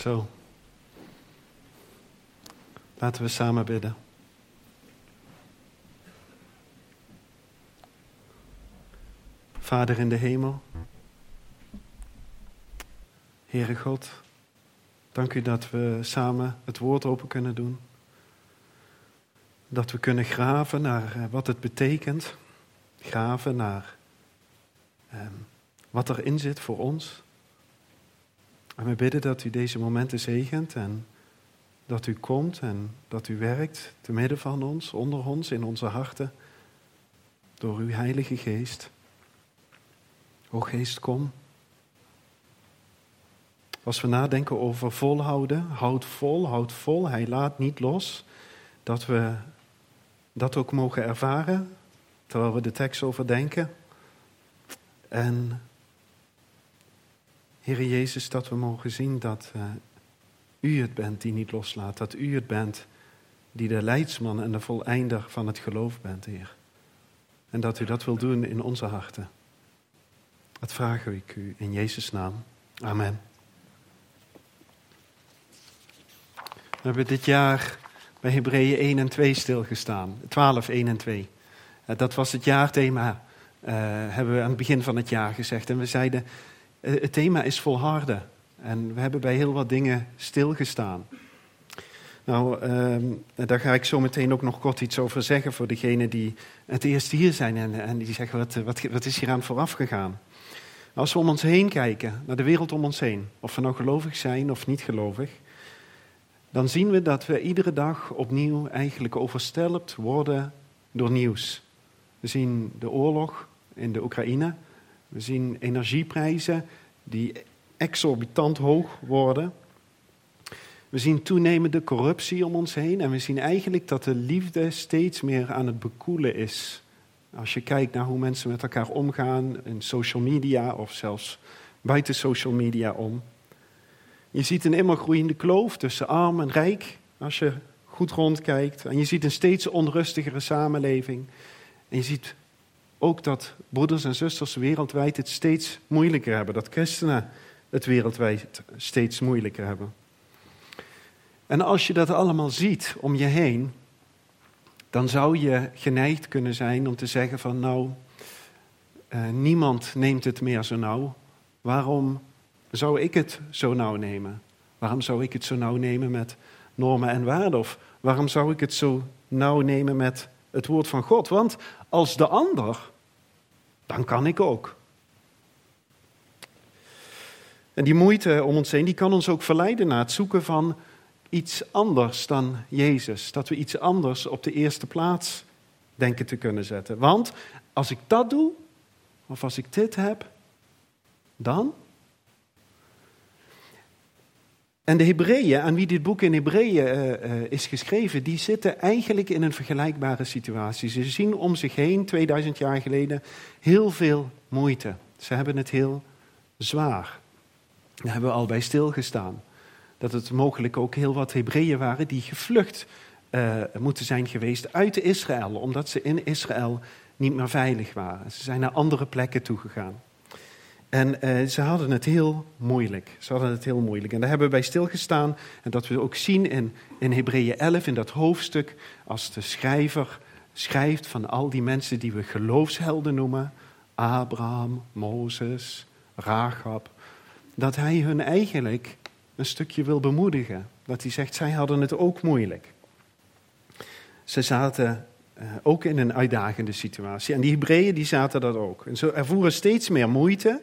Zo. Laten we samen bidden. Vader in de hemel. Heere God, dank u dat we samen het woord open kunnen doen. Dat we kunnen graven naar eh, wat het betekent. Graven naar ehm, wat erin zit voor ons. En we bidden dat u deze momenten zegent en dat u komt en dat u werkt te midden van ons, onder ons, in onze harten, door uw Heilige Geest. O Geest, kom. Als we nadenken over volhouden, houd vol, houd vol, hij laat niet los, dat we dat ook mogen ervaren terwijl we de tekst overdenken. En Heere Jezus, dat we mogen zien dat uh, U het bent die niet loslaat. Dat U het bent die de leidsman en de voleinder van het geloof bent, Heer. En dat U dat wil doen in onze harten. Dat vraag ik U in Jezus' naam. Amen. We hebben dit jaar bij Hebreeën 1 en 2 stilgestaan. 12, 1 en 2. Eh, dat was het jaarthema, uh, hebben we aan het begin van het jaar gezegd. En we zeiden, het thema is volharden. En we hebben bij heel wat dingen stilgestaan. Nou, uh, daar ga ik zo meteen ook nog kort iets over zeggen voor degenen die het eerst hier zijn en, en die zeggen, wat, wat, wat is hier aan vooraf gegaan? Als we om ons heen kijken, naar de wereld om ons heen, of we nou gelovig zijn of niet gelovig, dan zien we dat we iedere dag opnieuw eigenlijk overstelpt worden door nieuws. We zien de oorlog in de Oekraïne, we zien energieprijzen die exorbitant hoog worden. We zien toenemende corruptie om ons heen en we zien eigenlijk dat de liefde steeds meer aan het bekoelen is. Als je kijkt naar hoe mensen met elkaar omgaan in social media of zelfs buiten social media om. Je ziet een immer groeiende kloof tussen arm en rijk als je goed rondkijkt. En je ziet een steeds onrustigere samenleving. En je ziet ook dat broeders en zusters wereldwijd het steeds moeilijker hebben. Dat christenen het wereldwijd steeds moeilijker hebben. En als je dat allemaal ziet om je heen, dan zou je geneigd kunnen zijn om te zeggen van nou, eh, niemand neemt het meer zo nauw. Waarom zou ik het zo nauw nemen? Waarom zou ik het zo nauw nemen met normen en waarden? Of waarom zou ik het zo nauw nemen met het woord van God? Want als de ander, dan kan ik ook. En die moeite om ons heen, die kan ons ook verleiden naar het zoeken van iets anders dan Jezus. Dat we iets anders op de eerste plaats denken te kunnen zetten. Want als ik dat doe, of als ik dit heb, dan. En de Hebreeën, aan wie dit boek in Hebreeën uh, uh, is geschreven, die zitten eigenlijk in een vergelijkbare situatie. Ze zien om zich heen, 2000 jaar geleden, heel veel moeite. Ze hebben het heel zwaar. Daar hebben we al bij stilgestaan. Dat het mogelijk ook heel wat Hebreeën waren die gevlucht uh, moeten zijn geweest uit Israël, omdat ze in Israël niet meer veilig waren. Ze zijn naar andere plekken toegegaan. En uh, ze hadden het heel moeilijk. Ze hadden het heel moeilijk. En daar hebben we bij stilgestaan. En dat we ook zien in, in Hebreeën 11, in dat hoofdstuk, als de schrijver schrijft van al die mensen die we geloofshelden noemen. Abraham, Mozes, Rahab dat hij hun eigenlijk een stukje wil bemoedigen. Dat hij zegt, zij hadden het ook moeilijk. Ze zaten ook in een uitdagende situatie. En die Hebreeën die zaten dat ook. En ze ervoeren steeds meer moeite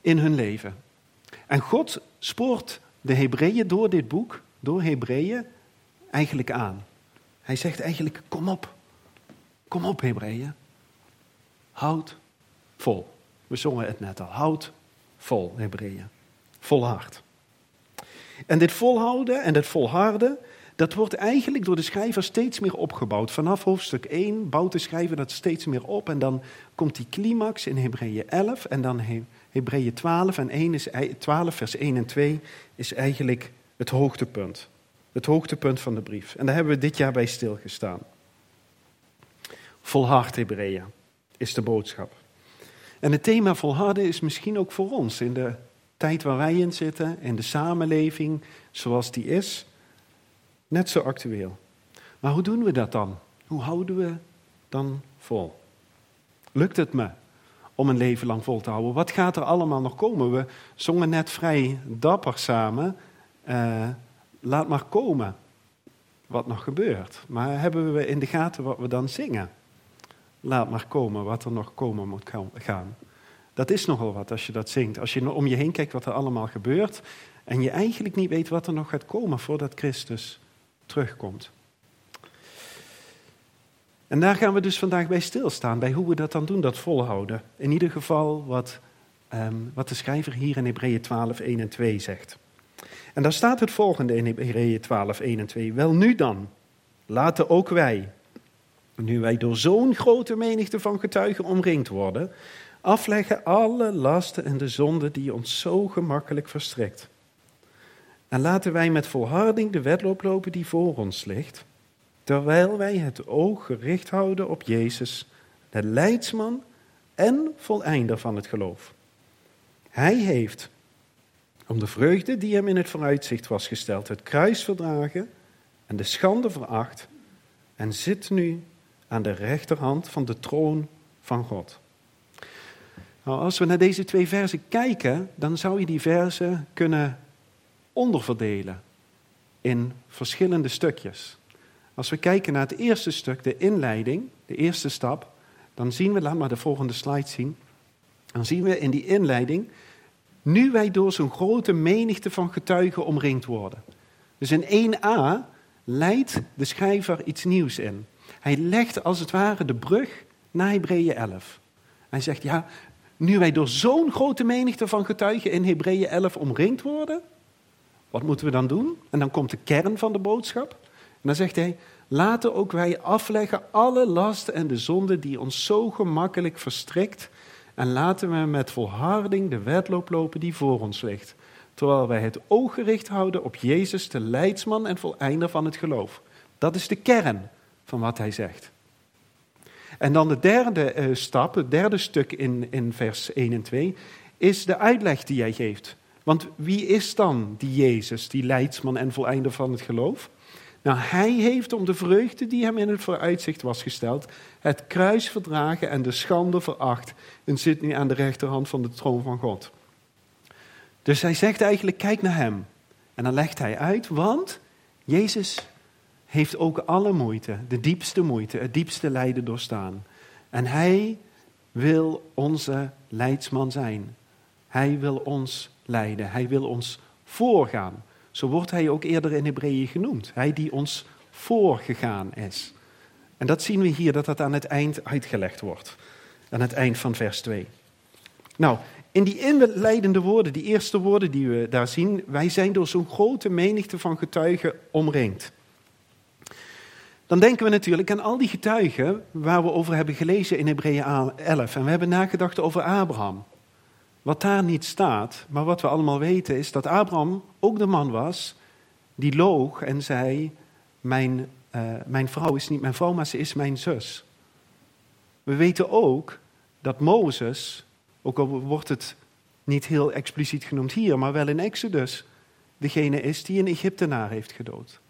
in hun leven. En God spoort de Hebreeën door dit boek, door Hebreeën, eigenlijk aan. Hij zegt eigenlijk, kom op. Kom op Hebreeën. Houd vol. We zongen het net al. Houd vol, Hebreeën. Volhard. En dit volhouden en dit volharden, dat wordt eigenlijk door de schrijver steeds meer opgebouwd. Vanaf hoofdstuk 1 bouwt de schrijver dat steeds meer op. En dan komt die climax in Hebreeën 11 en dan Hebreeën 12. En 1 is, 12 vers 1 en 2 is eigenlijk het hoogtepunt. Het hoogtepunt van de brief. En daar hebben we dit jaar bij stilgestaan. Volhard Hebreeën is de boodschap. En het thema volharden is misschien ook voor ons in de tijd waar wij in zitten, in de samenleving zoals die is, net zo actueel. Maar hoe doen we dat dan? Hoe houden we dan vol? Lukt het me om een leven lang vol te houden? Wat gaat er allemaal nog komen? We zongen net vrij dapper samen. Uh, laat maar komen wat nog gebeurt. Maar hebben we in de gaten wat we dan zingen? Laat maar komen wat er nog komen moet gaan. Dat is nogal wat als je dat zingt. Als je om je heen kijkt wat er allemaal gebeurt en je eigenlijk niet weet wat er nog gaat komen voordat Christus terugkomt. En daar gaan we dus vandaag bij stilstaan, bij hoe we dat dan doen, dat volhouden. In ieder geval wat, um, wat de schrijver hier in Hebreeën 12, 1 en 2 zegt. En daar staat het volgende in Hebreeën 12, 1 en 2. Wel nu dan, laten ook wij, nu wij door zo'n grote menigte van getuigen omringd worden, afleggen alle lasten en de zonden die ons zo gemakkelijk verstrekt. En laten wij met volharding de wedloop lopen die voor ons ligt, terwijl wij het oog gericht houden op Jezus, de leidsman en voleinder van het geloof. Hij heeft, om de vreugde die hem in het vooruitzicht was gesteld, het kruis verdragen en de schande veracht en zit nu aan de rechterhand van de troon van God. Nou, als we naar deze twee versen kijken, dan zou je die versen kunnen onderverdelen in verschillende stukjes. Als we kijken naar het eerste stuk, de inleiding, de eerste stap, dan zien we, laat maar de volgende slide zien, dan zien we in die inleiding, nu wij door zo'n grote menigte van getuigen omringd worden. Dus in 1a leidt de schrijver iets nieuws in. Hij legt als het ware de brug naar Hebreeën 11. Hij zegt, ja, nu wij door zo'n grote menigte van getuigen in Hebreeën 11 omringd worden, wat moeten we dan doen? En dan komt de kern van de boodschap. En dan zegt hij, laten ook wij afleggen alle lasten en de zonden die ons zo gemakkelijk verstrikt. En laten we met volharding de wedloop lopen die voor ons ligt. Terwijl wij het oog gericht houden op Jezus, de leidsman en voleinder van het geloof. Dat is de kern van wat hij zegt. En dan de derde uh, stap, het derde stuk in, in vers 1 en 2, is de uitleg die hij geeft. Want wie is dan die Jezus, die leidsman en voleinder van het geloof? Nou, hij heeft om de vreugde die hem in het vooruitzicht was gesteld, het kruis verdragen en de schande veracht en zit nu aan de rechterhand van de troon van God. Dus hij zegt eigenlijk, kijk naar hem. En dan legt hij uit, want Jezus heeft ook alle moeite, de diepste moeite, het diepste lijden doorstaan. En hij wil onze leidsman zijn. Hij wil ons Hij wil ons voorgaan. Zo wordt hij ook eerder in Hebreeën genoemd. Hij die ons voorgegaan is. En dat zien we hier, dat dat aan het eind uitgelegd wordt. Aan het eind van vers 2. Nou, in die inleidende woorden, die eerste woorden die we daar zien, wij zijn door zo'n grote menigte van getuigen omringd. Dan denken we natuurlijk aan al die getuigen waar we over hebben gelezen in Hebreeën 11. En we hebben nagedacht over Abraham. Wat daar niet staat, maar wat we allemaal weten, is dat Abraham ook de man was die loog en zei: Mijn, uh, mijn vrouw is niet mijn vrouw, maar ze is mijn zus. We weten ook dat Mozes, ook al wordt het niet heel expliciet genoemd hier, maar wel in Exodus, degene is die een Egyptenaar heeft gedood.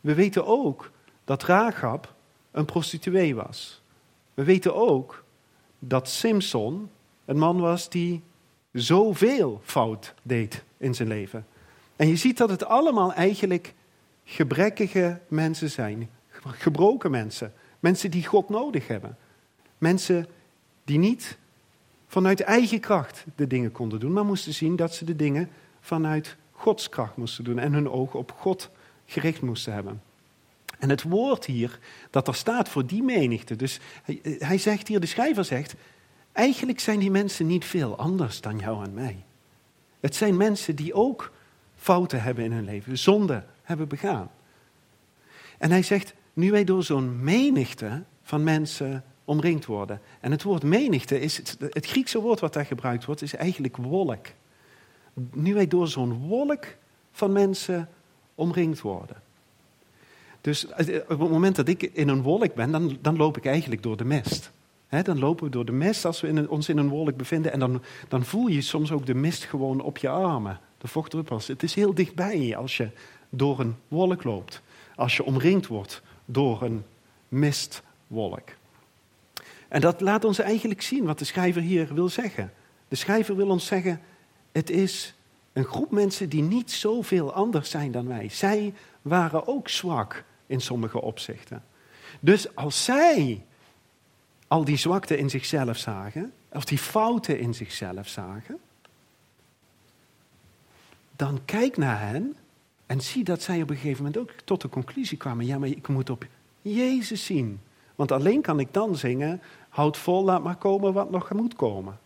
We weten ook dat Rahab een prostituee was. We weten ook dat Simpson een man was die zoveel fout deed in zijn leven. En je ziet dat het allemaal eigenlijk gebrekkige mensen zijn. Gebroken mensen. Mensen die God nodig hebben. Mensen die niet vanuit eigen kracht de dingen konden doen, maar moesten zien dat ze de dingen vanuit Gods kracht moesten doen en hun ogen op God gericht moesten hebben. En het woord hier dat er staat voor die menigte, dus hij, hij zegt hier, de schrijver zegt, Eigenlijk zijn die mensen niet veel anders dan jou en mij. Het zijn mensen die ook fouten hebben in hun leven, zonde hebben begaan. En hij zegt, nu wij door zo'n menigte van mensen omringd worden. En het woord menigte is, het Griekse woord wat daar gebruikt wordt, is eigenlijk wolk. Nu wij door zo'n wolk van mensen omringd worden. Dus op het moment dat ik in een wolk ben, dan, dan loop ik eigenlijk door de mist dan lopen we door de mist als we in ons in een wolk bevinden. En dan, dan voel je soms ook de mist gewoon op je armen. De vochtdruppels. Het is heel dichtbij als je door een wolk loopt. Als je omringd wordt door een mistwolk. En dat laat ons eigenlijk zien wat de schrijver hier wil zeggen. De schrijver wil ons zeggen, het is een groep mensen die niet zoveel anders zijn dan wij. Zij waren ook zwak in sommige opzichten. Dus als zij al die zwakte in zichzelf zagen, of die fouten in zichzelf zagen, dan kijk naar hen en zie dat zij op een gegeven moment ook tot de conclusie kwamen: ja, maar ik moet op Jezus zien. Want alleen kan ik dan zingen: houd vol, laat maar komen wat nog moet komen.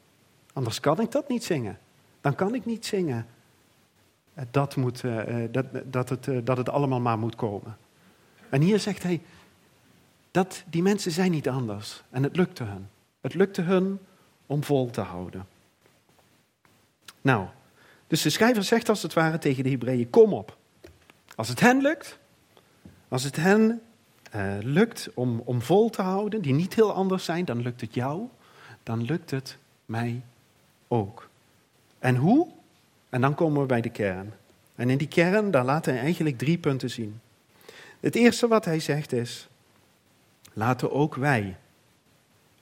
Anders kan ik dat niet zingen. Dan kan ik niet zingen dat, moet, uh, dat, dat, het, dat het allemaal maar moet komen. En hier zegt hij, dat die mensen zijn niet anders. En het lukte hun. Het lukte hun om vol te houden. Nou, dus de schrijver zegt als het ware tegen de Hebreeën, kom op. Als het hen lukt, als het hen uh, lukt om, om vol te houden, die niet heel anders zijn, dan lukt het jou, dan lukt het mij ook. En hoe? En dan komen we bij de kern. En in die kern, daar laat hij eigenlijk drie punten zien. Het eerste wat hij zegt is, laten ook wij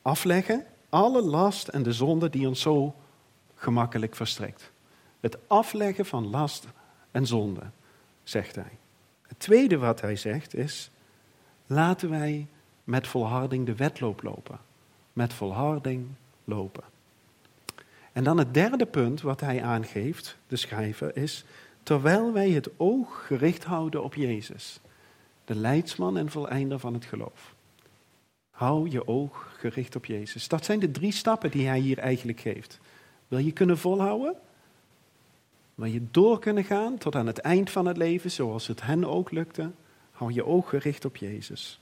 afleggen alle last en de zonde die ons zo gemakkelijk verstrekt. Het afleggen van last en zonde, zegt hij. Het tweede wat hij zegt is, laten wij met volharding de wedloop lopen. Met volharding lopen. En dan het derde punt wat hij aangeeft, de schrijver, is terwijl wij het oog gericht houden op Jezus, de leidsman en voleinder van het geloof. Hou je oog gericht op Jezus. Dat zijn de drie stappen die hij hier eigenlijk geeft. Wil je kunnen volhouden? Wil je door kunnen gaan tot aan het eind van het leven, zoals het hen ook lukte? Hou je oog gericht op Jezus.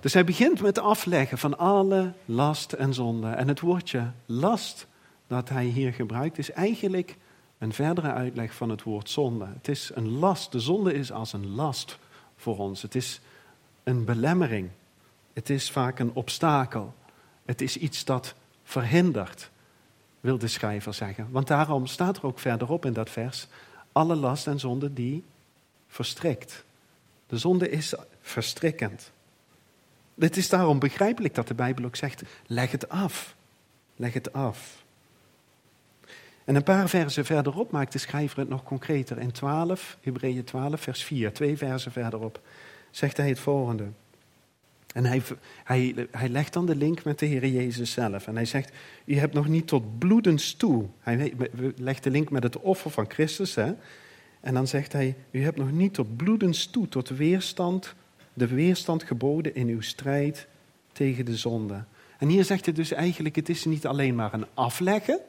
Dus hij begint met afleggen van alle last en zonde. En het woordje last dat hij hier gebruikt is eigenlijk een verdere uitleg van het woord zonde. Het is een last. De zonde is als een last voor ons. Het is een belemmering. Het is vaak een obstakel. Het is iets dat verhindert, wil de schrijver zeggen. Want daarom staat er ook verderop in dat vers: alle last en zonde die verstrikt. De zonde is verstrikkend. Het is daarom begrijpelijk dat de Bijbel ook zegt: leg het af. Leg het af. En een paar versen verderop maakt de schrijver het nog concreter. In 12, Hebreeën 12, vers 4, twee versen verderop, zegt hij het volgende. En hij, hij, hij legt dan de link met de Heer Jezus zelf. En hij zegt, u hebt nog niet tot bloedens toe. Hij legt de link met het offer van Christus. Hè? En dan zegt hij, u hebt nog niet tot bloedens toe, tot weerstand de weerstand geboden in uw strijd tegen de zonde. En hier zegt hij dus eigenlijk, het is niet alleen maar een afleggen,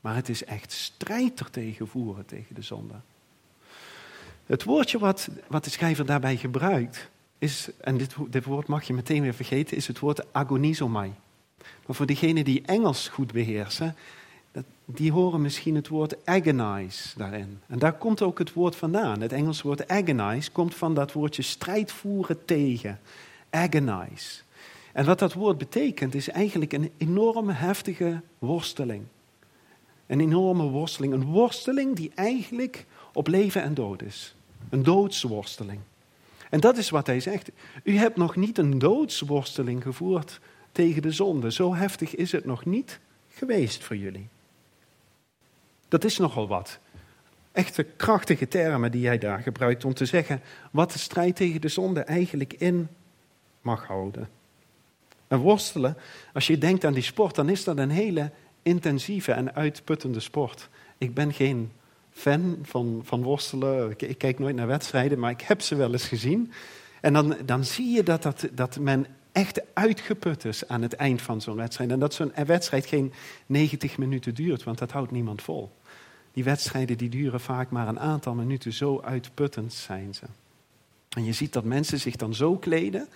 maar het is echt strijd ertegen voeren tegen de zonde. Het woordje wat, wat de schrijver daarbij gebruikt, is, en dit, woord mag je meteen weer vergeten, is het woord agonizomai. Maar voor diegenen die Engels goed beheersen, die horen misschien het woord agonize daarin. En daar komt ook het woord vandaan. Het Engelse woord agonize komt van dat woordje strijd voeren tegen. Agonize. En wat dat woord betekent is eigenlijk een enorme heftige worsteling. Een enorme worsteling. Een worsteling die eigenlijk op leven en dood is. Een doodsworsteling. En dat is wat hij zegt. U hebt nog niet een doodsworsteling gevoerd tegen de zonde. Zo heftig is het nog niet geweest voor jullie. Dat is nogal wat. Echte krachtige termen die hij daar gebruikt om te zeggen wat de strijd tegen de zonde eigenlijk in mag houden. En worstelen, als je denkt aan die sport, dan is dat een hele intensieve en uitputtende sport. Ik ben geen fan van, van worstelen. Ik, ik, kijk nooit naar wedstrijden, maar ik heb ze wel eens gezien. En dan, dan zie je dat, dat, dat men echt uitgeput is aan het eind van zo'n wedstrijd. En dat zo'n wedstrijd geen 90 minuten duurt, want dat houdt niemand vol. Die wedstrijden die duren vaak maar een aantal minuten, zo uitputtend zijn ze. En je ziet dat mensen zich dan zo kleden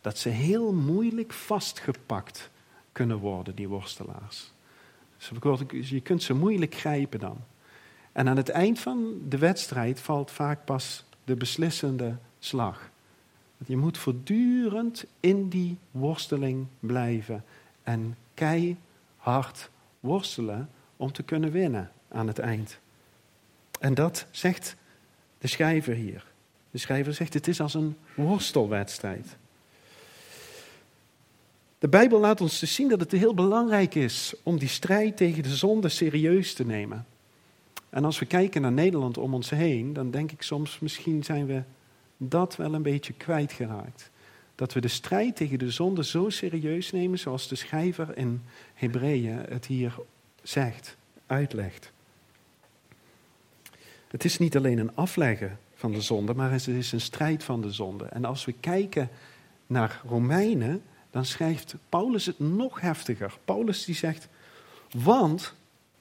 dat ze heel moeilijk vastgepakt kunnen worden, die worstelaars. Dus je kunt ze moeilijk grijpen dan. En aan het eind van de wedstrijd valt vaak pas de beslissende slag. Je moet voortdurend in die worsteling blijven en keihard worstelen om te kunnen winnen aan het eind. En dat zegt de schrijver hier. De schrijver zegt het is als een worstelwedstrijd. De Bijbel laat ons dus zien dat het heel belangrijk is om die strijd tegen de zonde serieus te nemen. En als we kijken naar Nederland om ons heen, dan denk ik soms misschien zijn we dat wel een beetje kwijtgeraakt. Dat we de strijd tegen de zonde zo serieus nemen zoals de schrijver in Hebreeën het hier zegt, uitlegt. Het is niet alleen een afleggen van de zonde, maar het is een strijd van de zonde. En als we kijken naar Romeinen, dan schrijft Paulus het nog heftiger. Paulus die zegt, want,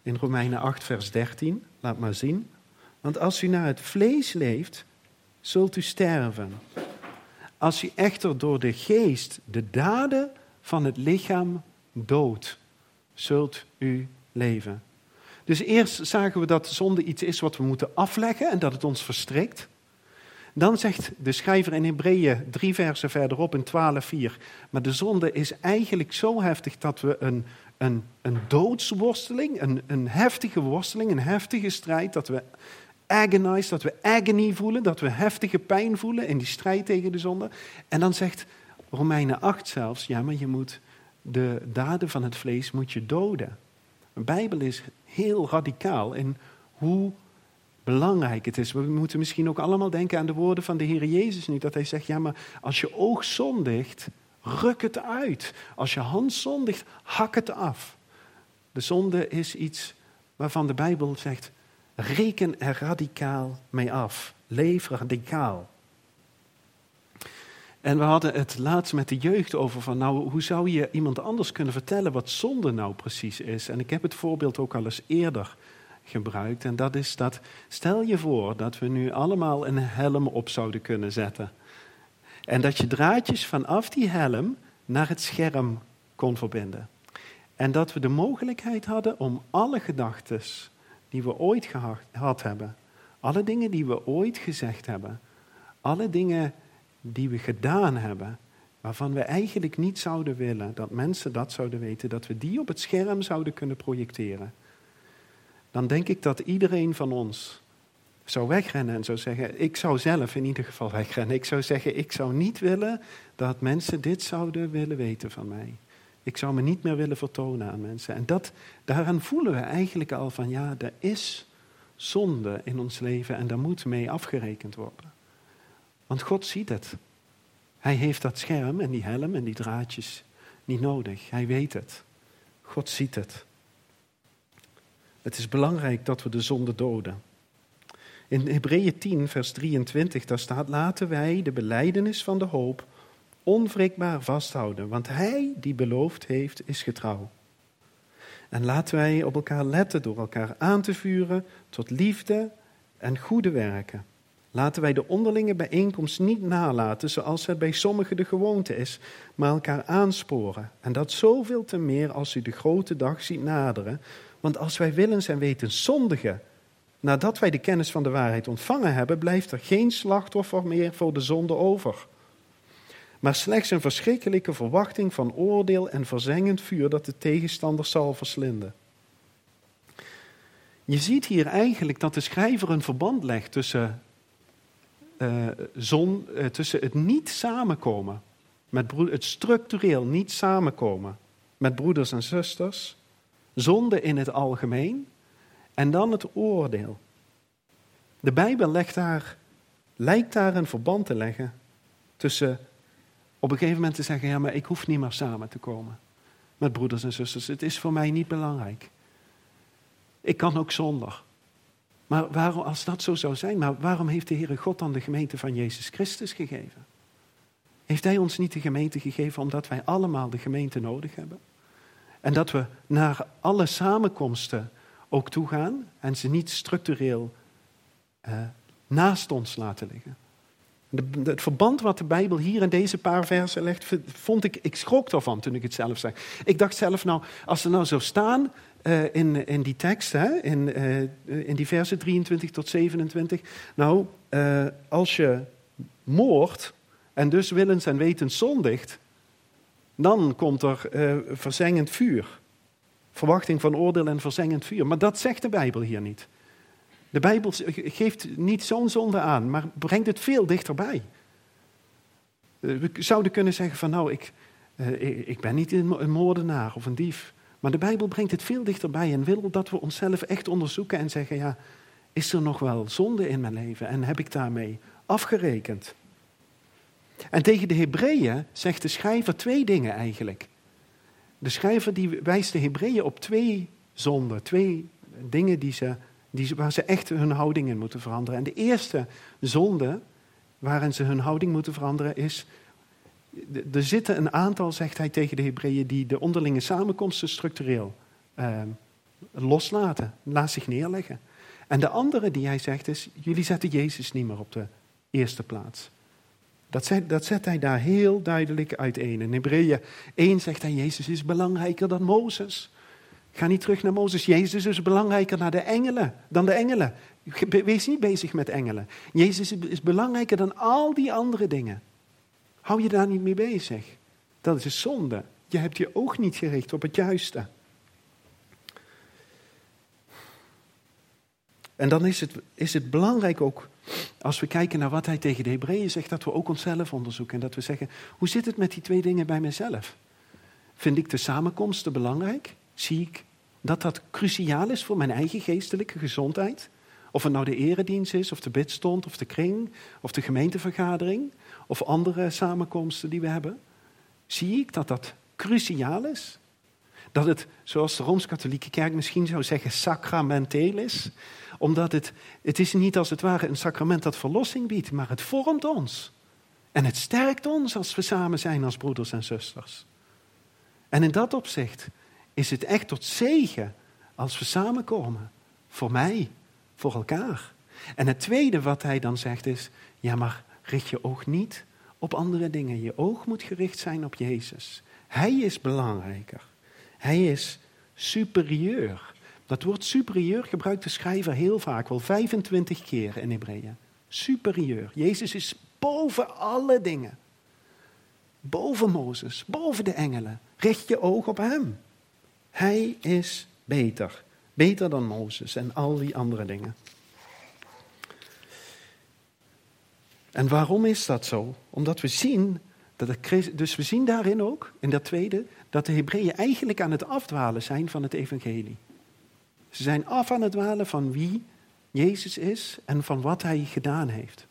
in Romeinen 8 vers 13, laat maar zien, want als u naar het vlees leeft, zult u sterven. Als u echter door de geest de daden van het lichaam doodt, zult u leven. Dus eerst zagen we dat zonde iets is wat we moeten afleggen en dat het ons verstrikt. Dan zegt de schrijver in Hebreeën drie versen verderop in 12:4, maar de zonde is eigenlijk zo heftig dat we een, een, een doodsworsteling, een, een heftige worsteling, een heftige strijd, dat we agonize, dat we agony voelen, dat we heftige pijn voelen in die strijd tegen de zonde. En dan zegt Romeinen 8 zelfs, ja, maar je moet de daden van het vlees moet je doden. De Bijbel is heel radicaal in hoe belangrijk het is. We moeten misschien ook allemaal denken aan de woorden van de Heer Jezus nu. Dat hij zegt, ja maar als je oog zondigt, ruk het uit. Als je hand zondigt, hak het af. De zonde is iets waarvan de Bijbel zegt, reken er radicaal mee af. Leef radicaal. En we hadden het laatst met de jeugd over van, nou, hoe zou je iemand anders kunnen vertellen wat zonde nou precies is? En ik heb het voorbeeld ook al eens eerder gebruikt. En dat is dat, stel je voor dat we nu allemaal een helm op zouden kunnen zetten. En dat je draadjes vanaf die helm naar het scherm kon verbinden. En dat we de mogelijkheid hadden om alle gedachten die we ooit gehad hebben, alle dingen die we ooit gezegd hebben, alle dingen die we gedaan hebben, waarvan we eigenlijk niet zouden willen dat mensen dat zouden weten, dat we die op het scherm zouden kunnen projecteren. Dan denk ik dat iedereen van ons zou wegrennen en zou zeggen, ik zou zelf in ieder geval wegrennen. Ik zou zeggen, ik zou niet willen dat mensen dit zouden willen weten van mij. Ik zou me niet meer willen vertonen aan mensen. En dat, daaraan voelen we eigenlijk al van, ja, er is zonde in ons leven en daar moet mee afgerekend worden. Want God ziet het. Hij heeft dat scherm en die helm en die draadjes niet nodig. Hij weet het. God ziet het. Het is belangrijk dat we de zonde doden. In Hebreeën 10, vers 23, daar staat: Laten wij de beleidenis van de hoop onwrikbaar vasthouden, want Hij die beloofd heeft, is getrouw. En laten wij op elkaar letten door elkaar aan te vuren tot liefde en goede werken. Laten wij de onderlinge bijeenkomst niet nalaten zoals het bij sommigen de gewoonte is, maar elkaar aansporen. En dat zoveel te meer als u de grote dag ziet naderen. Want als wij willens en weten zondigen, nadat wij de kennis van de waarheid ontvangen hebben, blijft er geen slachtoffer meer voor de zonde over. Maar slechts een verschrikkelijke verwachting van oordeel en verzengend vuur dat de tegenstander zal verslinden. Je ziet hier eigenlijk dat de schrijver een verband legt tussen uh, zon, uh, tussen het niet samenkomen, met het structureel niet samenkomen met broeders en zusters, zonde in het algemeen en dan het oordeel. De Bijbel legt daar, lijkt daar een verband te leggen tussen op een gegeven moment te zeggen, ja maar ik hoef niet meer samen te komen met broeders en zusters. Het is voor mij niet belangrijk. Ik kan ook zonder. Maar waarom, als dat zo zou zijn, maar waarom heeft de Heere God dan de gemeente van Jezus Christus gegeven? Heeft Hij ons niet de gemeente gegeven omdat wij allemaal de gemeente nodig hebben? En dat we naar alle samenkomsten ook toe gaan en ze niet structureel eh, naast ons laten liggen. Het verband wat de Bijbel hier in deze paar versen legt, vond ik, ik schrok ervan toen ik het zelf zei. Ik dacht zelf, nou, als er nou zo staan uh, in, in die tekst, hè, in, uh, in die versen 23 tot 27, nou, als je moordt, en dus willens en wetens zondigt, dan komt er verzengend vuur. Verwachting van oordeel en verzengend vuur. Maar dat zegt de Bijbel hier niet. De Bijbel geeft niet zo'n zonde aan, maar brengt het veel dichterbij. Eh, we zouden kunnen zeggen van nou, ik, uh, ik ben niet een moordenaar of een dief. Maar de Bijbel brengt het veel dichterbij en wil dat we onszelf echt onderzoeken en zeggen, ja, is er nog wel zonde in mijn leven en heb ik daarmee afgerekend? En tegen de Hebreeën zegt de schrijver twee dingen eigenlijk. De schrijver die wijst de Hebreeën op twee zonden, twee dingen die ze, die, waar ze echt hun houding in moeten veranderen. En de eerste zonde waarin ze hun houding moeten veranderen is er zitten een aantal, zegt hij tegen de Hebreeën, die de onderlinge samenkomsten structureel uh, loslaten, laat zich neerleggen. En de andere die hij zegt is, jullie zetten Jezus niet meer op de eerste plaats. Dat zet, dat hij daar heel duidelijk uiteen. In Hebreeën 1 zegt hij, Jezus is belangrijker dan Mozes. Ga niet terug naar Mozes. Jezus is belangrijker naar de engelen, dan de engelen. Wees niet bezig met engelen. Jezus is belangrijker dan al die andere dingen. Hou je daar niet mee bezig. Dat is een zonde. Je hebt je oog niet gericht op het juiste. En dan is het, is het belangrijk ook, als we kijken naar wat hij tegen de Hebreeën zegt, dat we ook onszelf onderzoeken. En dat we zeggen, hoe zit het met die twee dingen bij mezelf? Vind ik de samenkomsten belangrijk? Zie ik dat dat cruciaal is voor mijn eigen geestelijke gezondheid? Of het nou de eredienst is, of de bidstond, of de kring, of de gemeentevergadering of andere samenkomsten die we hebben, zie ik dat dat cruciaal is. Dat het, zoals de Rooms-Katholieke Kerk misschien zou zeggen, sacramenteel is. Omdat het, het is niet als het ware een sacrament dat verlossing biedt, maar het vormt ons. En het sterkt ons als we samen zijn als broeders en zusters. En in dat opzicht is het echt tot zegen als we samenkomen. Voor mij, voor elkaar. En het tweede wat hij dan zegt is, ja maar richt je oog niet op andere dingen. Je oog moet gericht zijn op Jezus. Hij is belangrijker. Hij is superieur. Dat woord superieur gebruikt de schrijver heel vaak, wel 25 keer in Hebreeën. Superieur. Jezus is boven alle dingen. Boven Mozes, boven de engelen. Richt je oog op Hem. Hij is beter. Beter dan Mozes en al die andere dingen. En waarom is dat zo? Omdat we zien, dat de, dus we zien daarin ook, in dat tweede, dat de Hebreeën eigenlijk aan het afdwalen zijn van het evangelie. Ze zijn af aan het dwalen van wie Jezus is en van wat hij gedaan heeft.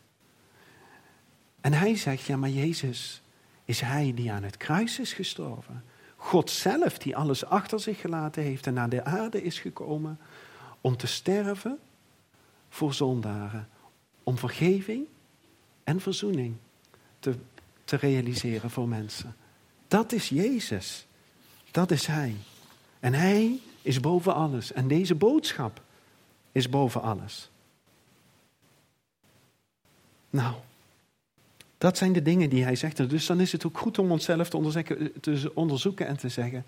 En hij zegt, ja maar Jezus is hij die aan het kruis is gestorven. God zelf die alles achter zich gelaten heeft en naar de aarde is gekomen om te sterven voor zondaren. Om vergeving en verzoening te, te realiseren voor mensen. Dat is Jezus. Dat is Hij. En Hij is boven alles. En deze boodschap is boven alles. Nou, dat zijn de dingen die hij zegt. Dus dan is het ook goed om onszelf te onderzoeken, en te zeggen: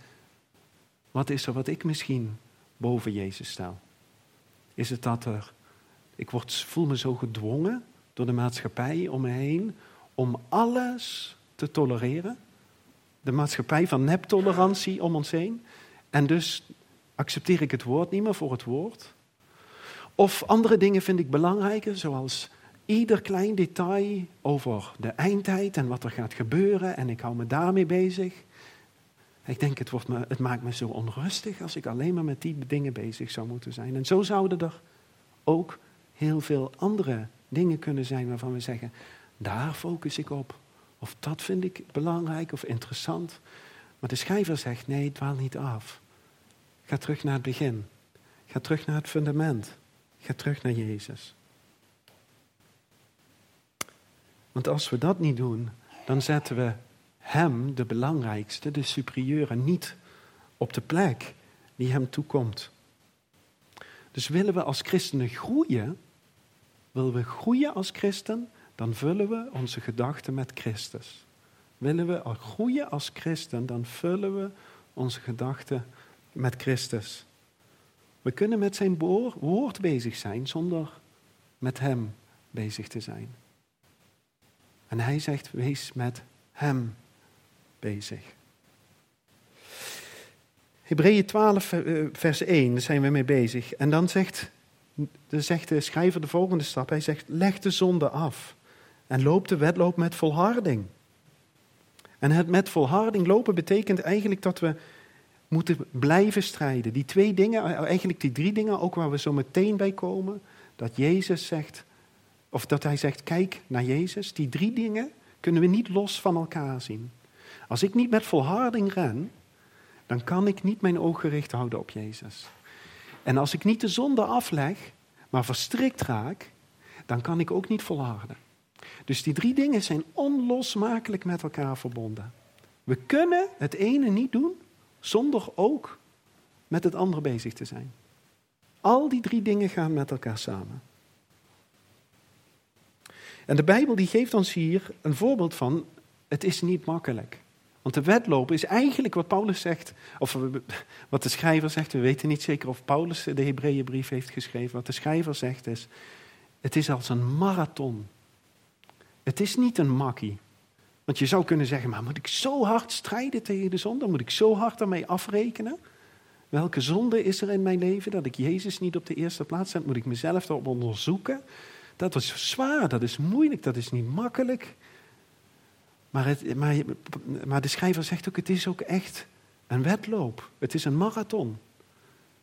wat is er wat ik misschien boven Jezus stel? Is het dat er, ik word, voel me zo gedwongen door de maatschappij om me heen om alles te tolereren. De maatschappij van neptolerantie om ons heen. En dus accepteer ik het woord niet meer voor het woord. Of andere dingen vind ik belangrijker, zoals ieder klein detail over de eindtijd en wat er gaat gebeuren. En ik hou me daarmee bezig. Ik denk, het, wordt me, het maakt me zo onrustig als ik alleen maar met die dingen bezig zou moeten zijn. En zo zouden er ook heel veel andere dingen kunnen zijn waarvan we zeggen, daar focus ik op. Of dat vind ik belangrijk of interessant. Maar de schrijver zegt, nee, dwaal niet af. Ga terug naar het begin. Ga terug naar het fundament. Ga terug naar Jezus. Want als we dat niet doen, dan zetten we Hem, de belangrijkste, de superieure, niet op de plek die Hem toekomt. Dus willen we als christenen groeien, Willen we groeien als christen, dan vullen we onze gedachten met Christus. Willen we groeien als christen, dan vullen we onze gedachten met Christus. We kunnen met zijn woord bezig zijn zonder met Hem bezig te zijn. En hij zegt, wees met hem bezig. Hebreeën 12, eh, vers 1, daar zijn we mee bezig. En dan zegt, zegt de schrijver de volgende stap. Hij zegt, leg de zonde af en loop de wedloop met volharding. En het met volharding lopen betekent eigenlijk dat we moeten blijven strijden. Die twee dingen, eigenlijk die drie dingen, ook waar we zo meteen bij komen. Dat Jezus zegt, of dat hij zegt, kijk naar Jezus. Die drie dingen kunnen we niet los van elkaar zien. Als ik niet met volharding ren, dan kan ik niet mijn oog gericht houden op Jezus. En als ik niet de zonde afleg, maar verstrikt raak, dan kan ik ook niet volharden. Dus die drie dingen zijn onlosmakelijk met elkaar verbonden. We kunnen het ene niet doen zonder ook met het andere bezig te zijn. Al die drie dingen gaan met elkaar samen. En de Bijbel die geeft ons hier een voorbeeld van, het is niet makkelijk. Want de wedlopen is eigenlijk wat Paulus zegt, of wat de schrijver zegt, we weten niet zeker of Paulus de Hebreeënbrief heeft geschreven. Wat de schrijver zegt is, het is als een marathon. Het is niet een makkie. Want je zou kunnen zeggen, maar moet ik zo hard strijden tegen de zonde? Moet ik zo hard daarmee afrekenen? Welke zonde is er in mijn leven dat ik Jezus niet op de eerste plaats zet? Moet ik mezelf erop onderzoeken? Dat is zwaar, dat is moeilijk, dat is niet makkelijk. Maar, het, maar, maar de schrijver zegt ook, het is ook echt een wedloop. Het is een marathon.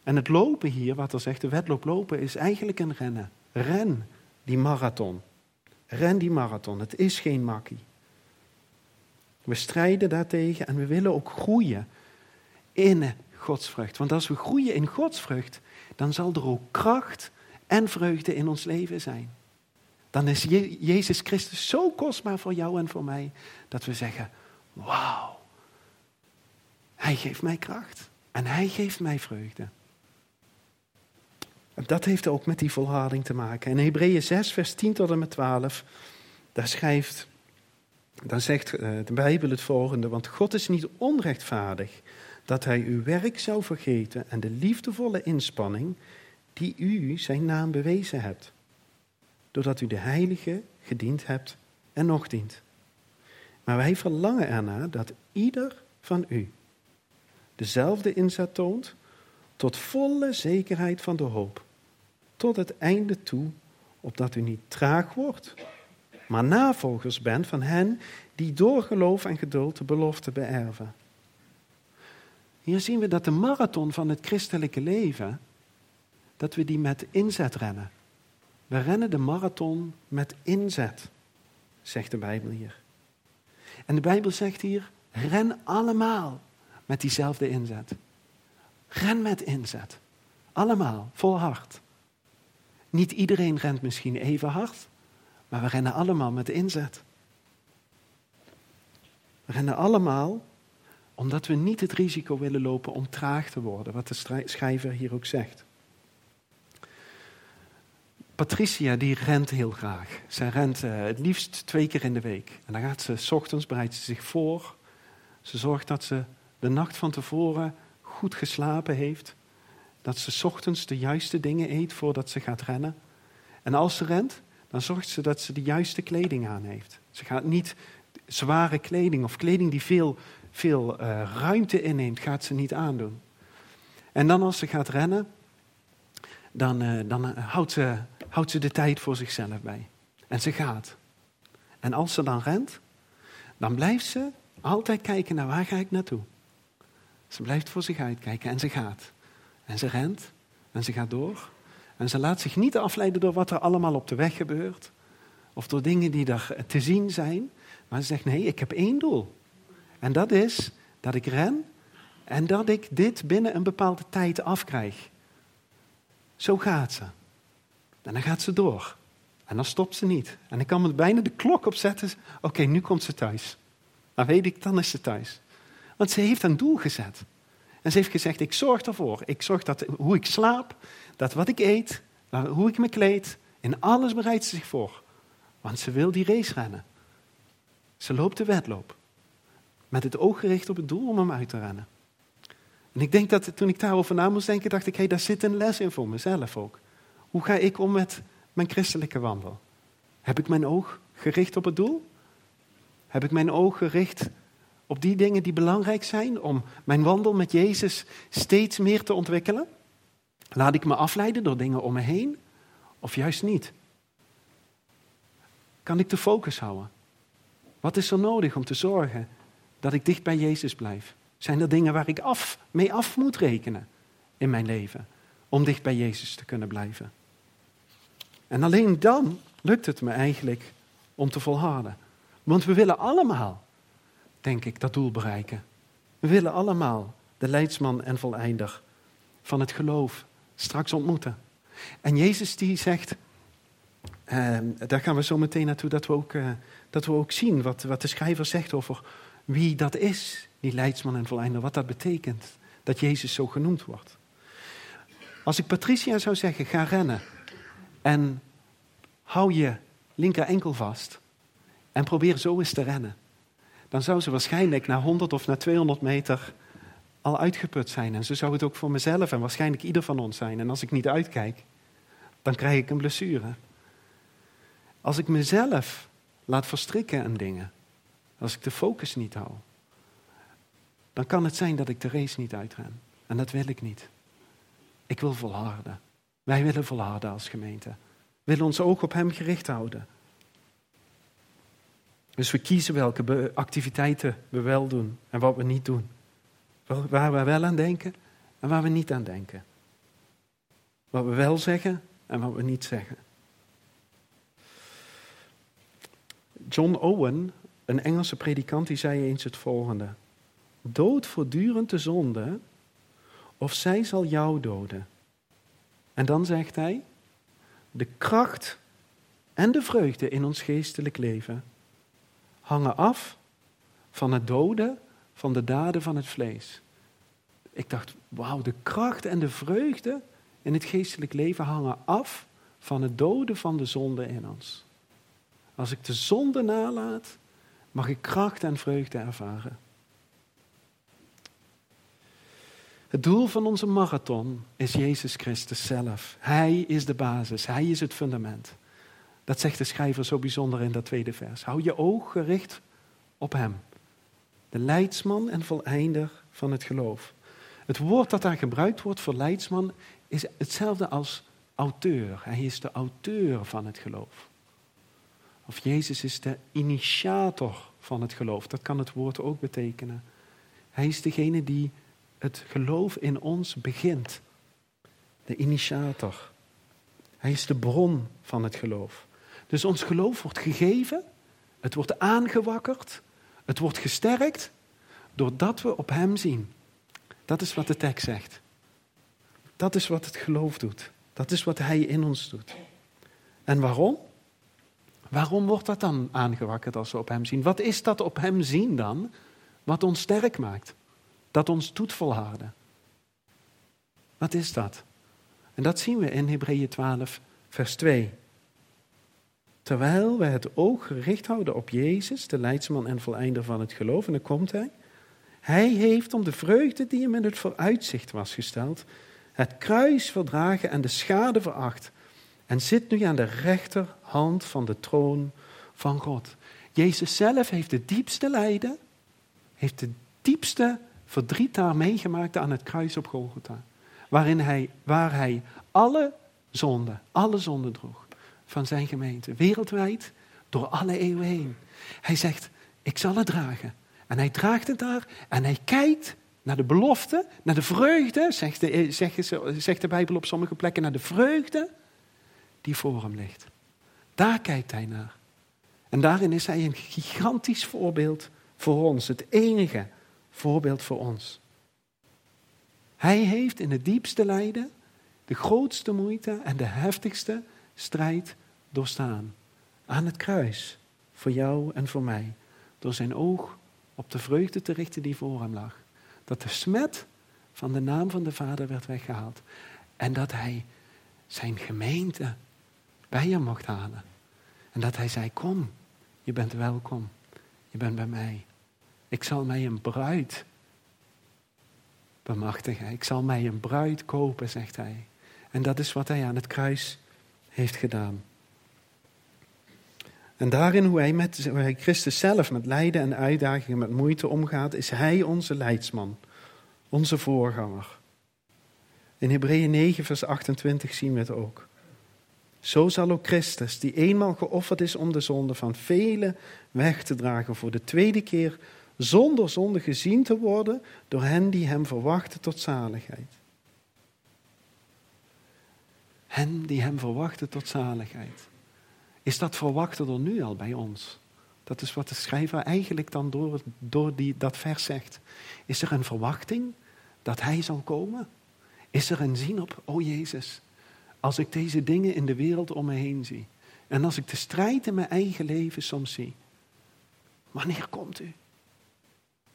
En het lopen hier, wat er zegt, de wedloop lopen, is eigenlijk een rennen. Ren die marathon. Ren die marathon. Het is geen makkie. We strijden daartegen en we willen ook groeien in godsvrucht. Want als we groeien in godsvrucht, dan zal er ook kracht en vreugde in ons leven zijn. Dan is Jezus Christus zo kostbaar voor jou en voor mij, dat we zeggen, wauw, Hij geeft mij kracht en Hij geeft mij vreugde. Dat heeft ook met die volharding te maken. In Hebreeën 6, vers 10 tot en met 12, daar schrijft, dan zegt eh, de Bijbel het volgende, want God is niet onrechtvaardig dat hij uw werk zou vergeten en de liefdevolle inspanning die u zijn naam bewezen hebt, doordat u de heilige gediend hebt en nog dient. Maar wij verlangen ernaar dat ieder van u dezelfde inzet toont tot volle zekerheid van de hoop tot het einde toe, opdat u niet traag wordt, maar navolgers bent van hen die door geloof en geduld de belofte beërven. Hier zien we dat de marathon van het christelijke leven, dat we die met inzet rennen. We rennen de marathon met inzet, zegt de Bijbel hier. En de Bijbel zegt hier, ren allemaal met diezelfde inzet. Ren met inzet. Allemaal, vol hart. Niet iedereen rent misschien even hard, maar we rennen allemaal met inzet. We rennen allemaal omdat we niet het risico willen lopen om traag te worden, wat de schrijver hier ook zegt. Patricia die rent heel graag. Zij rent uh, het liefst twee keer in de week. En dan gaat ze, s ochtends bereidt ze zich voor. Ze zorgt dat ze de nacht van tevoren goed geslapen heeft. Dat ze s ochtends de juiste dingen eet voordat ze gaat rennen. En als ze rent, dan zorgt ze dat ze de juiste kleding aan heeft. Ze gaat niet zware kleding of kleding die veel, veel uh, ruimte inneemt, gaat ze niet aandoen. En dan als ze gaat rennen, dan, uh, dan uh, houdt, ze, houdt ze de tijd voor zichzelf bij. En ze gaat. En als ze dan rent, dan blijft ze altijd kijken naar waar ga ik naartoe. Ze blijft voor zich uitkijken en ze gaat. En ze rent en ze gaat door. En ze laat zich niet afleiden door wat er allemaal op de weg gebeurt. Of door dingen die er te zien zijn. Maar ze zegt, nee, ik heb één doel. En dat is dat ik ren en dat ik dit binnen een bepaalde tijd afkrijg. Zo gaat ze. En dan gaat ze door. En dan stopt ze niet. En ik kan me bijna de klok opzetten. Oké, nu komt ze thuis. Dan weet ik, dan is ze thuis. Want ze heeft een doel gezet. En ze heeft gezegd, ik zorg ervoor. Ik zorg dat hoe ik slaap, dat wat ik eet, hoe ik me kleed, in alles bereidt ze zich voor. Want ze wil die race rennen. Ze loopt de wedloop. Met het oog gericht op het doel om hem uit te rennen. En ik denk dat toen ik daarover na moest denken, dacht ik, hé, hey, daar zit een les in voor mezelf ook. Hoe ga ik om met mijn christelijke wandel? Heb ik mijn oog gericht op het doel? Heb ik mijn oog gericht op die dingen die belangrijk zijn om mijn wandel met Jezus steeds meer te ontwikkelen? Laat ik me afleiden door dingen om me heen of juist niet? Kan ik de focus houden? Wat is er nodig om te zorgen dat ik dicht bij Jezus blijf? Zijn er dingen waar ik af, mee af moet rekenen in mijn leven om dicht bij Jezus te kunnen blijven? En alleen dan lukt het me eigenlijk om te volharden. Want we willen allemaal, denk ik, dat doel bereiken. We willen allemaal de leidsman en voleinder van het geloof straks ontmoeten. En Jezus die zegt, uh, daar gaan we zo meteen naartoe, dat we ook, uh, dat we ook zien wat, wat de schrijver zegt over wie dat is, die leidsman en voleinder, wat dat betekent, dat Jezus zo genoemd wordt. Als ik Patricia zou zeggen, ga rennen en hou je linker enkel vast en probeer zo eens te rennen, dan zou ze waarschijnlijk na 100 of na 200 meter al uitgeput zijn. En zo zou het ook voor mezelf en waarschijnlijk ieder van ons zijn. En als ik niet uitkijk, dan krijg ik een blessure. Als ik mezelf laat verstrikken aan dingen, als ik de focus niet hou, dan kan het zijn dat ik de race niet uitren. En dat wil ik niet. Ik wil volharden. Wij willen volharden als gemeente. We willen ons oog op Hem gericht houden. Dus we kiezen welke activiteiten we wel doen en wat we niet doen. Waar we wel aan denken en waar we niet aan denken. Wat we wel zeggen en wat we niet zeggen. John Owen, een Engelse predikant, die zei eens het volgende. Dood voortdurend de zonde, of zij zal jou doden. En dan zegt hij, de kracht en de vreugde in ons geestelijk leven hangen af van het doden van de daden van het vlees. Ik dacht, wauw, de kracht en de vreugde in het geestelijk leven hangen af van het doden van de zonde in ons. Als ik de zonde nalaat, mag ik kracht en vreugde ervaren. Het doel van onze marathon is Jezus Christus zelf. Hij is de basis, hij is het fundament. Dat zegt de schrijver zo bijzonder in dat tweede vers. Hou je oog gericht op hem, de leidsman en voleinder van het geloof. Het woord dat daar gebruikt wordt voor leidsman is hetzelfde als auteur. Hij is de auteur van het geloof. Of Jezus is de initiator van het geloof. Dat kan het woord ook betekenen. Hij is degene die het geloof in ons begint. De initiator. Hij is de bron van het geloof. Dus ons geloof wordt gegeven, het wordt aangewakkerd, het wordt gesterkt, doordat we op Hem zien. Dat is wat de tekst zegt. Dat is wat het geloof doet. Dat is wat Hij in ons doet. En waarom? Waarom wordt dat dan aangewakkerd als we op Hem zien? Wat is dat op Hem zien dan, wat ons sterk maakt? Dat ons doet volharden? Wat is dat? En dat zien we in Hebreeën 12, vers 2. Terwijl we het oog gericht houden op Jezus, de leidsman en voleinder van het geloof, en dan komt hij. Hij heeft om de vreugde die hem in het vooruitzicht was gesteld, het kruis verdragen en de schade veracht. En zit nu aan de rechterhand van de troon van God. Jezus zelf heeft het diepste lijden, heeft de diepste verdriet daar meegemaakt aan het kruis op Golgotha. Waarin hij, waar hij alle zonden, alle zonden droeg van zijn gemeente. Wereldwijd, door alle eeuwen heen. Hij zegt, ik zal het dragen. En hij draagt het daar en hij kijkt naar de belofte, naar de vreugde, zegt de, zegt de Bijbel op sommige plekken, naar de vreugde die voor hem ligt. Daar kijkt hij naar. En daarin is hij een gigantisch voorbeeld voor ons, het enige voorbeeld voor ons. Hij heeft in het diepste lijden de grootste moeite en de heftigste strijd doorstaan. Aan het kruis, voor jou en voor mij, door zijn oog op de vreugde te richten die voor hem lag. Dat de smet van de naam van de Vader werd weggehaald. En dat hij zijn gemeente bij hem mocht halen. En dat hij zei, kom, je bent welkom. Je bent bij mij. Ik zal mij een bruid bemachtigen. Ik zal mij een bruid kopen, zegt hij. En dat is wat hij aan het kruis heeft gedaan. En daarin hoe hij, met, hij Christus zelf met lijden en uitdagingen, met moeite omgaat, is hij onze leidsman, onze voorganger. In Hebreeën 9, vers 28 zien we het ook. Zo zal ook Christus, die eenmaal geofferd is om de zonde van velen weg te dragen, voor de tweede keer zonder zonde gezien te worden door hen die hem verwachten tot zaligheid. Hen die hem verwachten tot zaligheid. Is dat verwachten er nu al bij ons? Dat is wat de schrijver eigenlijk dan door, door die, dat vers zegt. Is er een verwachting dat hij zal komen? Is er een zien op, oh Jezus, als ik deze dingen in de wereld om me heen zie. En als ik de strijd in mijn eigen leven soms zie. Wanneer komt u?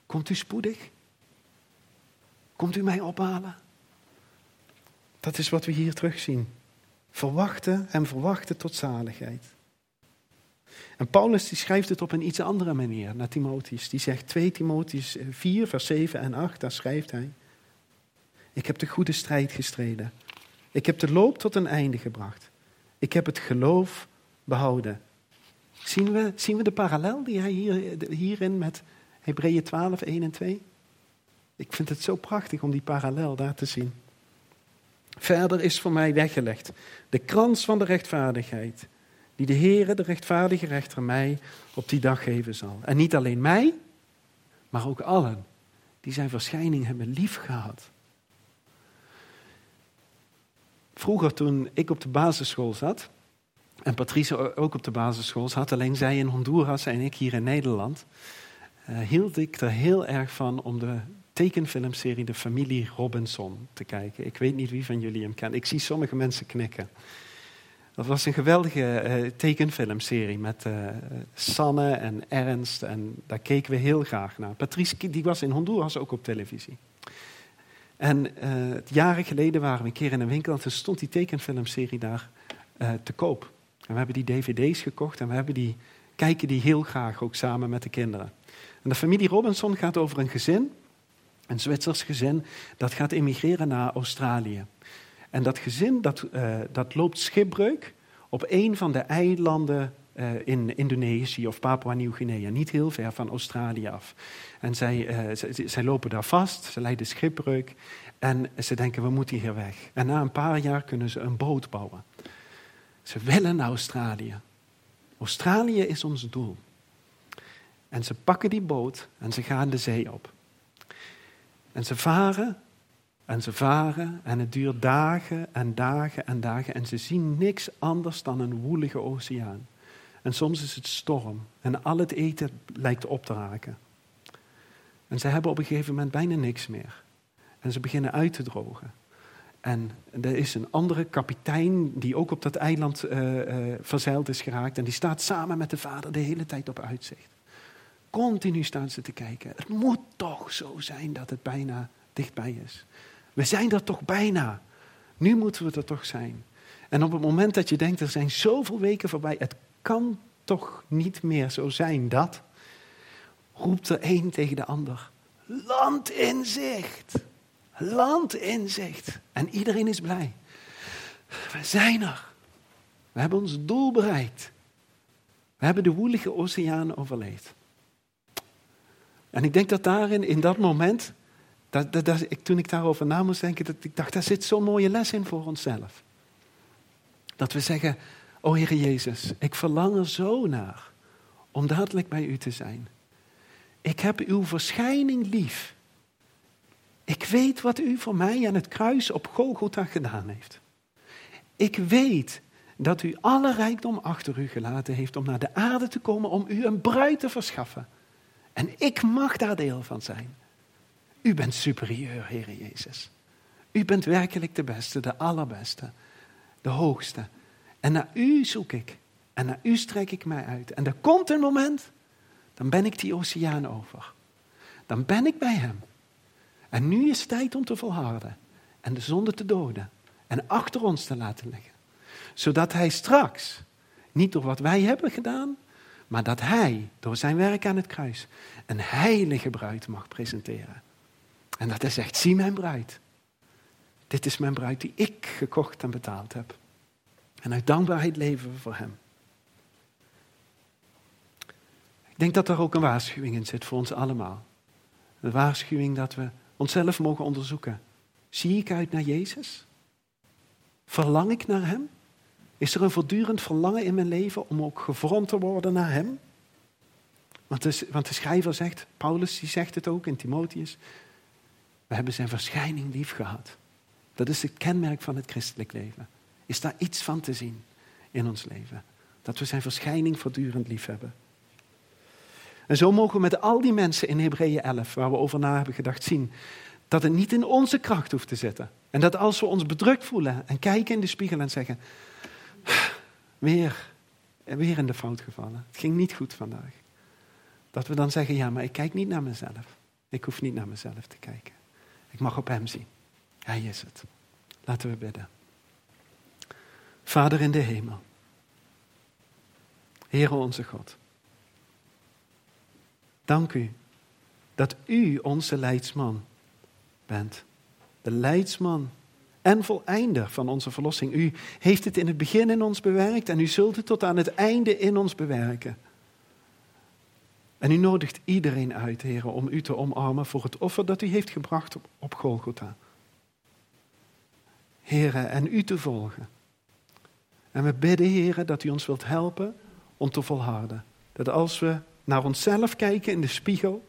Komt u spoedig? Komt u mij ophalen? Dat is wat we hier terugzien. Verwachten en verwachten tot zaligheid. En Paulus die schrijft het op een iets andere manier naar Timotheus. Die zegt 2 Timotheus 4, vers 7 en 8, daar schrijft hij. Ik heb de goede strijd gestreden. Ik heb de loop tot een einde gebracht. Ik heb het geloof behouden. Zien we, zien we de parallel die hij hier, hierin met Hebreeën 12, 1 en 2? Ik vind het zo prachtig om die parallel daar te zien. Verder is voor mij weggelegd de krans van de rechtvaardigheid, die de Heere, de rechtvaardige rechter, mij op die dag geven zal. En niet alleen mij, maar ook allen die zijn verschijning hebben lief gehad. Vroeger toen ik op de basisschool zat, en Patrice ook op de basisschool zat, alleen zij in Honduras en ik hier in Nederland, uh, hield ik er heel erg van om de tekenfilmserie De Familie Robinson te kijken. Ik weet niet wie van jullie hem kent. Ik zie sommige mensen knikken. Dat was een geweldige uh, tekenfilmserie met uh, Sanne en Ernst. En daar keken we heel graag naar. Patrice die was in Honduras ook op televisie. En uh, jaren geleden waren we een keer in een winkel en toen stond die tekenfilmserie daar te koop. En we hebben die dvd's gekocht en we hebben die, kijken die heel graag ook samen met de kinderen. En de familie Robinson gaat over een gezin, een Zwitsers gezin, dat gaat emigreren naar Australië. En dat gezin dat, uh, dat loopt schipbreuk op een van de eilanden uh, in Indonesië of Papua-Nieuw-Guinea, niet heel ver van Australië af. En zij, zij, zij, lopen daar vast, ze lijden schipbreuk en ze denken we moeten hier weg. En na een paar jaar kunnen ze een boot bouwen. Ze willen naar Australië. Australië is ons doel. En ze pakken die boot en ze gaan de zee op. En ze varen en ze varen en het duurt dagen en dagen en dagen en ze zien niks anders dan een woelige oceaan. En soms is het storm en al het eten lijkt op te raken. En ze hebben op een gegeven moment bijna niks meer. En ze beginnen uit te drogen. En er is een andere kapitein die ook op dat eiland uh, uh, verzeild is geraakt. En die staat samen met de vader de hele tijd op uitzicht. Continu staan ze te kijken. Het moet toch zo zijn dat het bijna dichtbij is. We zijn er toch bijna. Nu moeten we er toch zijn. En op het moment dat je denkt, er zijn zoveel weken voorbij, het kan toch niet meer zo zijn dat, roept er een tegen de ander. Land in zicht. Land in zicht. En iedereen is blij. We zijn er. We hebben ons doel bereikt. We hebben de woelige oceaan overleefd. En ik denk dat daarin, in dat moment, dat, dat, toen ik daarover na moest denken, dat ik dacht, daar zit zo'n mooie les in voor onszelf. Dat we zeggen, o Heer Jezus, ik verlang er zo naar om dadelijk bij u te zijn. Ik heb uw verschijning lief. Ik weet wat u voor mij aan het kruis op Golgotha gedaan heeft. Ik weet dat u alle rijkdom achter u gelaten heeft om naar de aarde te komen om u een bruid te verschaffen. En ik mag daar deel van zijn. U bent superieur, Heer Jezus. U bent werkelijk de beste, de allerbeste, de hoogste. En naar u zoek ik. En naar u strek ik mij uit. En er komt een moment, dan ben ik die oceaan over. Dan ben ik bij hem. En nu is tijd om te volharden. En de zonde te doden. En achter ons te laten liggen. Zodat hij straks, niet door wat wij hebben gedaan, maar dat hij door zijn werk aan het kruis een heilige bruid mag presenteren. En dat hij zegt, zie mijn bruid. Dit is mijn bruid die ik gekocht en betaald heb. En uit dankbaarheid leven we voor hem. denk dat er ook een waarschuwing in zit voor ons allemaal. Een waarschuwing dat we onszelf mogen onderzoeken. Zie ik uit naar Jezus? Verlang ik naar Hem? Is er een voortdurend verlangen in mijn leven om ook gevormd te worden naar Hem? Want de, want de schrijver zegt, Paulus die zegt het ook in Timotheus, we hebben zijn verschijning lief gehad. Dat is het kenmerk van het christelijk leven. Is daar iets van te zien in ons leven? Dat we zijn verschijning voortdurend lief hebben. En zo mogen we met al die mensen in Hebreeën 11, waar we over na hebben gedacht, zien dat het niet in onze kracht hoeft te zitten. En dat als we ons bedrukt voelen en kijken in de spiegel en zeggen, weer, weer in de fout gevallen. Het ging niet goed vandaag. Dat we dan zeggen, ja, maar ik kijk niet naar mezelf. Ik hoef niet naar mezelf te kijken. Ik mag op Hem zien. Hij is het. Laten we bidden. Vader in de hemel. Heere onze God. Dank u dat u onze leidsman bent. De leidsman en voleinder van onze verlossing. U heeft het in het begin in ons bewerkt en u zult het tot aan het einde in ons bewerken. En u nodigt iedereen uit, heren, om u te omarmen voor het offer dat u heeft gebracht op, op Golgotha. Heren, en u te volgen. En we bidden, heren, dat u ons wilt helpen om te volharden. Dat als we naar onszelf kijken in de spiegel,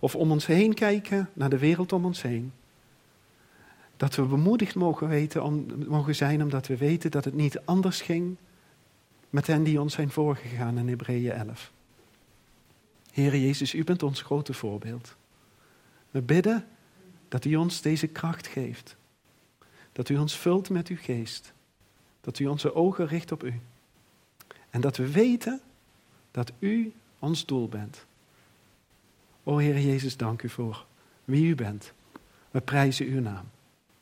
of om ons heen kijken naar de wereld om ons heen, dat we bemoedigd mogen, weten, om, mogen zijn omdat we weten dat het niet anders ging met hen die ons zijn voorgegaan in Hebreeën 11. Heere Jezus, u bent ons grote voorbeeld. We bidden dat u ons deze kracht geeft. Dat u ons vult met uw geest. Dat u onze ogen richt op u. En dat we weten dat u ons doel bent. O Heer Jezus, dank u voor wie u bent. We prijzen uw naam.